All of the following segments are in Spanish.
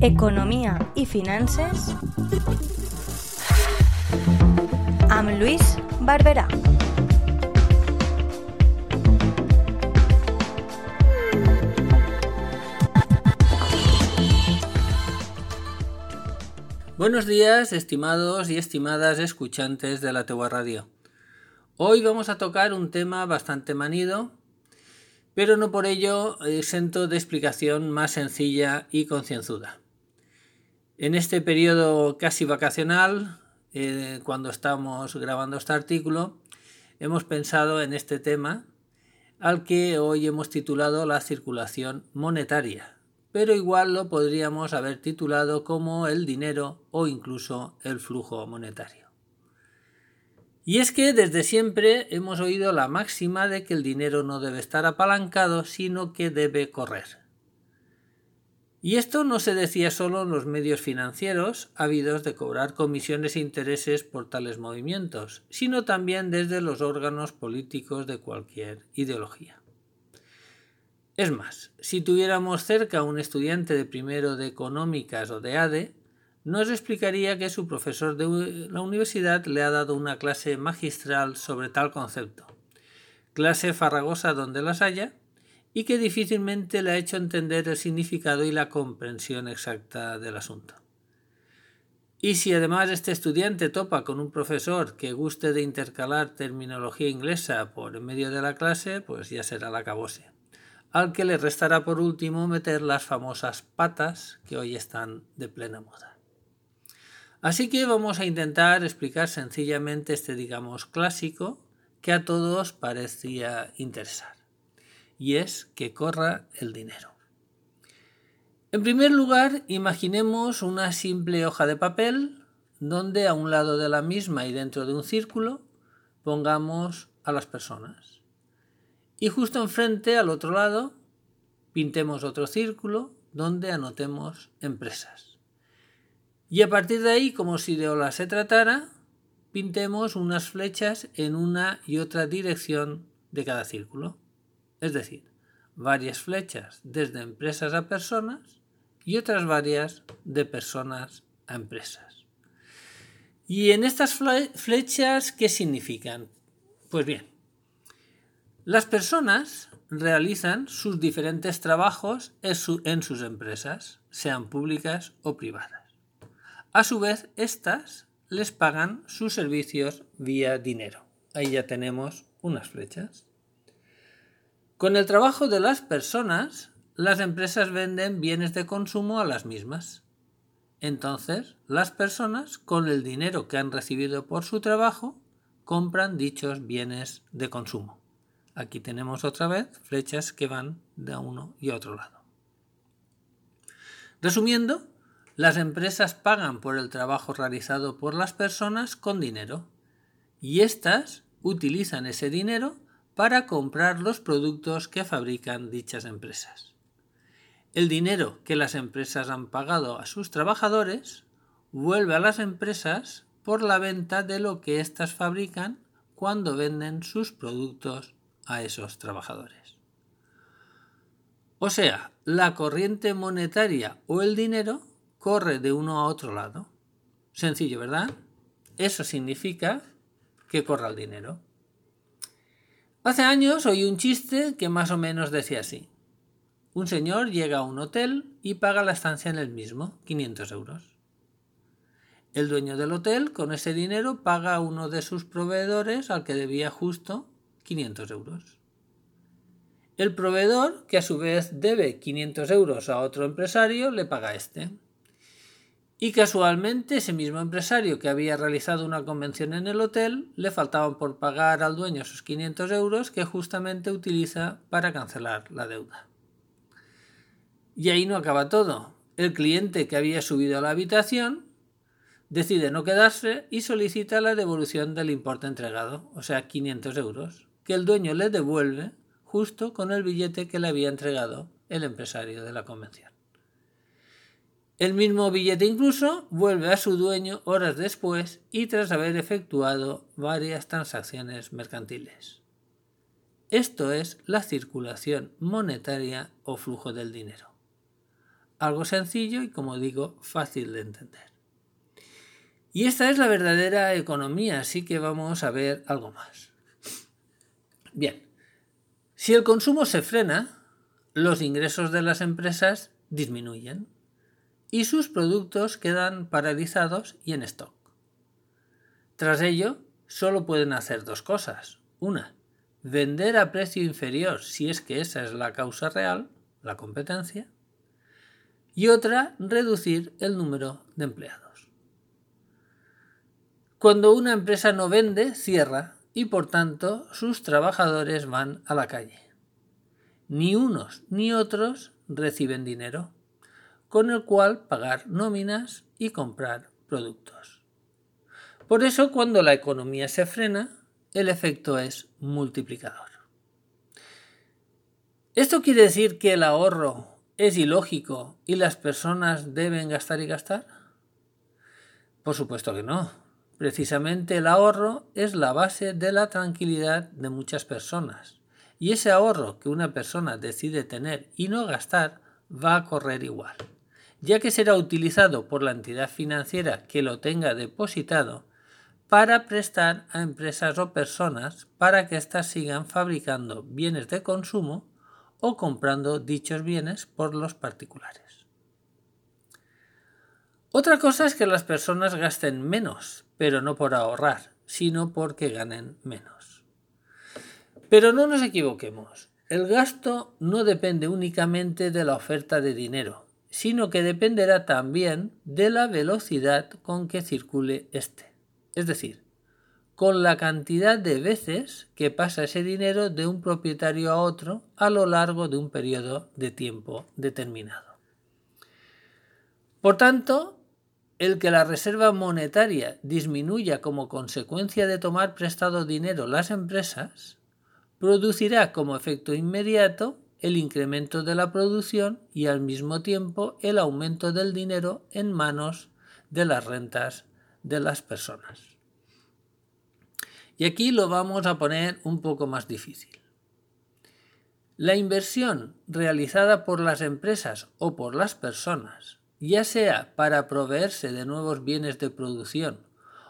Economia i finances amb Lluís Barberà. Buenos días, estimados y estimadas escuchantes de la Tegua Radio. Hoy vamos a tocar un tema bastante manido, pero no por ello exento de explicación más sencilla y concienzuda. En este periodo casi vacacional, eh, cuando estamos grabando este artículo, hemos pensado en este tema al que hoy hemos titulado la circulación monetaria, pero igual lo podríamos haber titulado como el dinero o incluso el flujo monetario. Y es que desde siempre hemos oído la máxima de que el dinero no debe estar apalancado, sino que debe correr. Y esto no se decía solo en los medios financieros, habidos de cobrar comisiones e intereses por tales movimientos, sino también desde los órganos políticos de cualquier ideología. Es más, si tuviéramos cerca un estudiante de primero de económicas o de ADE, nos explicaría que su profesor de la universidad le ha dado una clase magistral sobre tal concepto. Clase farragosa donde las haya, y que difícilmente le ha hecho entender el significado y la comprensión exacta del asunto. Y si además este estudiante topa con un profesor que guste de intercalar terminología inglesa por medio de la clase, pues ya será la cabose. Al que le restará por último meter las famosas patas que hoy están de plena moda. Así que vamos a intentar explicar sencillamente este, digamos, clásico que a todos parecía interesar y es que corra el dinero. En primer lugar, imaginemos una simple hoja de papel donde a un lado de la misma y dentro de un círculo pongamos a las personas. Y justo enfrente, al otro lado, pintemos otro círculo donde anotemos empresas. Y a partir de ahí, como si de ola se tratara, pintemos unas flechas en una y otra dirección de cada círculo es decir, varias flechas desde empresas a personas y otras varias de personas a empresas. ¿Y en estas flechas qué significan? Pues bien, las personas realizan sus diferentes trabajos en sus empresas, sean públicas o privadas. A su vez, estas les pagan sus servicios vía dinero. Ahí ya tenemos unas flechas. Con el trabajo de las personas, las empresas venden bienes de consumo a las mismas. Entonces, las personas, con el dinero que han recibido por su trabajo, compran dichos bienes de consumo. Aquí tenemos otra vez flechas que van de uno y otro lado. Resumiendo, las empresas pagan por el trabajo realizado por las personas con dinero y éstas utilizan ese dinero para comprar los productos que fabrican dichas empresas. El dinero que las empresas han pagado a sus trabajadores vuelve a las empresas por la venta de lo que éstas fabrican cuando venden sus productos a esos trabajadores. O sea, la corriente monetaria o el dinero corre de uno a otro lado. Sencillo, ¿verdad? Eso significa que corra el dinero. Hace años oí un chiste que más o menos decía así. Un señor llega a un hotel y paga la estancia en el mismo, 500 euros. El dueño del hotel, con ese dinero, paga a uno de sus proveedores al que debía justo 500 euros. El proveedor, que a su vez debe 500 euros a otro empresario, le paga a este. Y casualmente ese mismo empresario que había realizado una convención en el hotel le faltaban por pagar al dueño sus 500 euros que justamente utiliza para cancelar la deuda. Y ahí no acaba todo. El cliente que había subido a la habitación decide no quedarse y solicita la devolución del importe entregado, o sea, 500 euros, que el dueño le devuelve justo con el billete que le había entregado el empresario de la convención. El mismo billete incluso vuelve a su dueño horas después y tras haber efectuado varias transacciones mercantiles. Esto es la circulación monetaria o flujo del dinero. Algo sencillo y, como digo, fácil de entender. Y esta es la verdadera economía, así que vamos a ver algo más. Bien, si el consumo se frena, los ingresos de las empresas disminuyen y sus productos quedan paralizados y en stock. Tras ello, solo pueden hacer dos cosas. Una, vender a precio inferior si es que esa es la causa real, la competencia. Y otra, reducir el número de empleados. Cuando una empresa no vende, cierra y por tanto sus trabajadores van a la calle. Ni unos ni otros reciben dinero, con el cual pagar nóminas y comprar productos. Por eso cuando la economía se frena, el efecto es multiplicador. ¿Esto quiere decir que el ahorro es ilógico y las personas deben gastar y gastar? Por supuesto que no. Precisamente el ahorro es la base de la tranquilidad de muchas personas. Y ese ahorro que una persona decide tener y no gastar va a correr igual, ya que será utilizado por la entidad financiera que lo tenga depositado para prestar a empresas o personas para que éstas sigan fabricando bienes de consumo o comprando dichos bienes por los particulares. Otra cosa es que las personas gasten menos, pero no por ahorrar, sino porque ganen menos. Pero no nos equivoquemos, el gasto no depende únicamente de la oferta de dinero, sino que dependerá también de la velocidad con que circule éste es decir, con la cantidad de veces que pasa ese dinero de un propietario a otro a lo largo de un periodo de tiempo determinado. Por tanto, el que la reserva monetaria disminuya como consecuencia de tomar prestado dinero las empresas, producirá como efecto inmediato el incremento de la producción y al mismo tiempo el aumento del dinero en manos de las rentas de las personas. Y aquí lo vamos a poner un poco más difícil. La inversión realizada por las empresas o por las personas, ya sea para proveerse de nuevos bienes de producción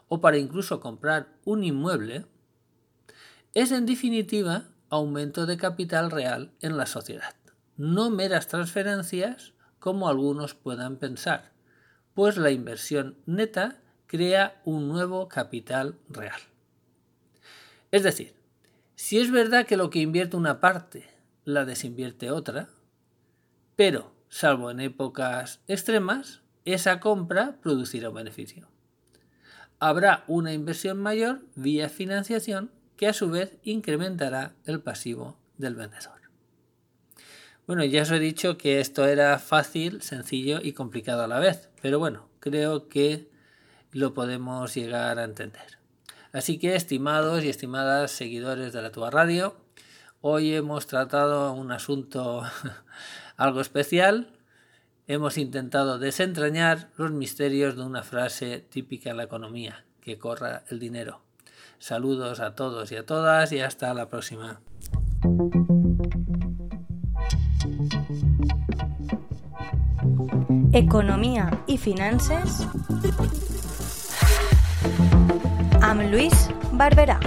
o para incluso comprar un inmueble, es en definitiva aumento de capital real en la sociedad, no meras transferencias como algunos puedan pensar, pues la inversión neta crea un nuevo capital real. Es decir, si es verdad que lo que invierte una parte la desinvierte otra, pero, salvo en épocas extremas, esa compra producirá un beneficio. Habrá una inversión mayor vía financiación que a su vez incrementará el pasivo del vendedor. Bueno, ya os he dicho que esto era fácil, sencillo y complicado a la vez, pero bueno, creo que lo podemos llegar a entender. Así que, estimados y estimadas seguidores de la Tua Radio, hoy hemos tratado un asunto algo especial. Hemos intentado desentrañar los misterios de una frase típica en la economía, que corra el dinero. Saludos a todos y a todas y hasta la próxima. Economía y finanzas amb Lluís Barberà.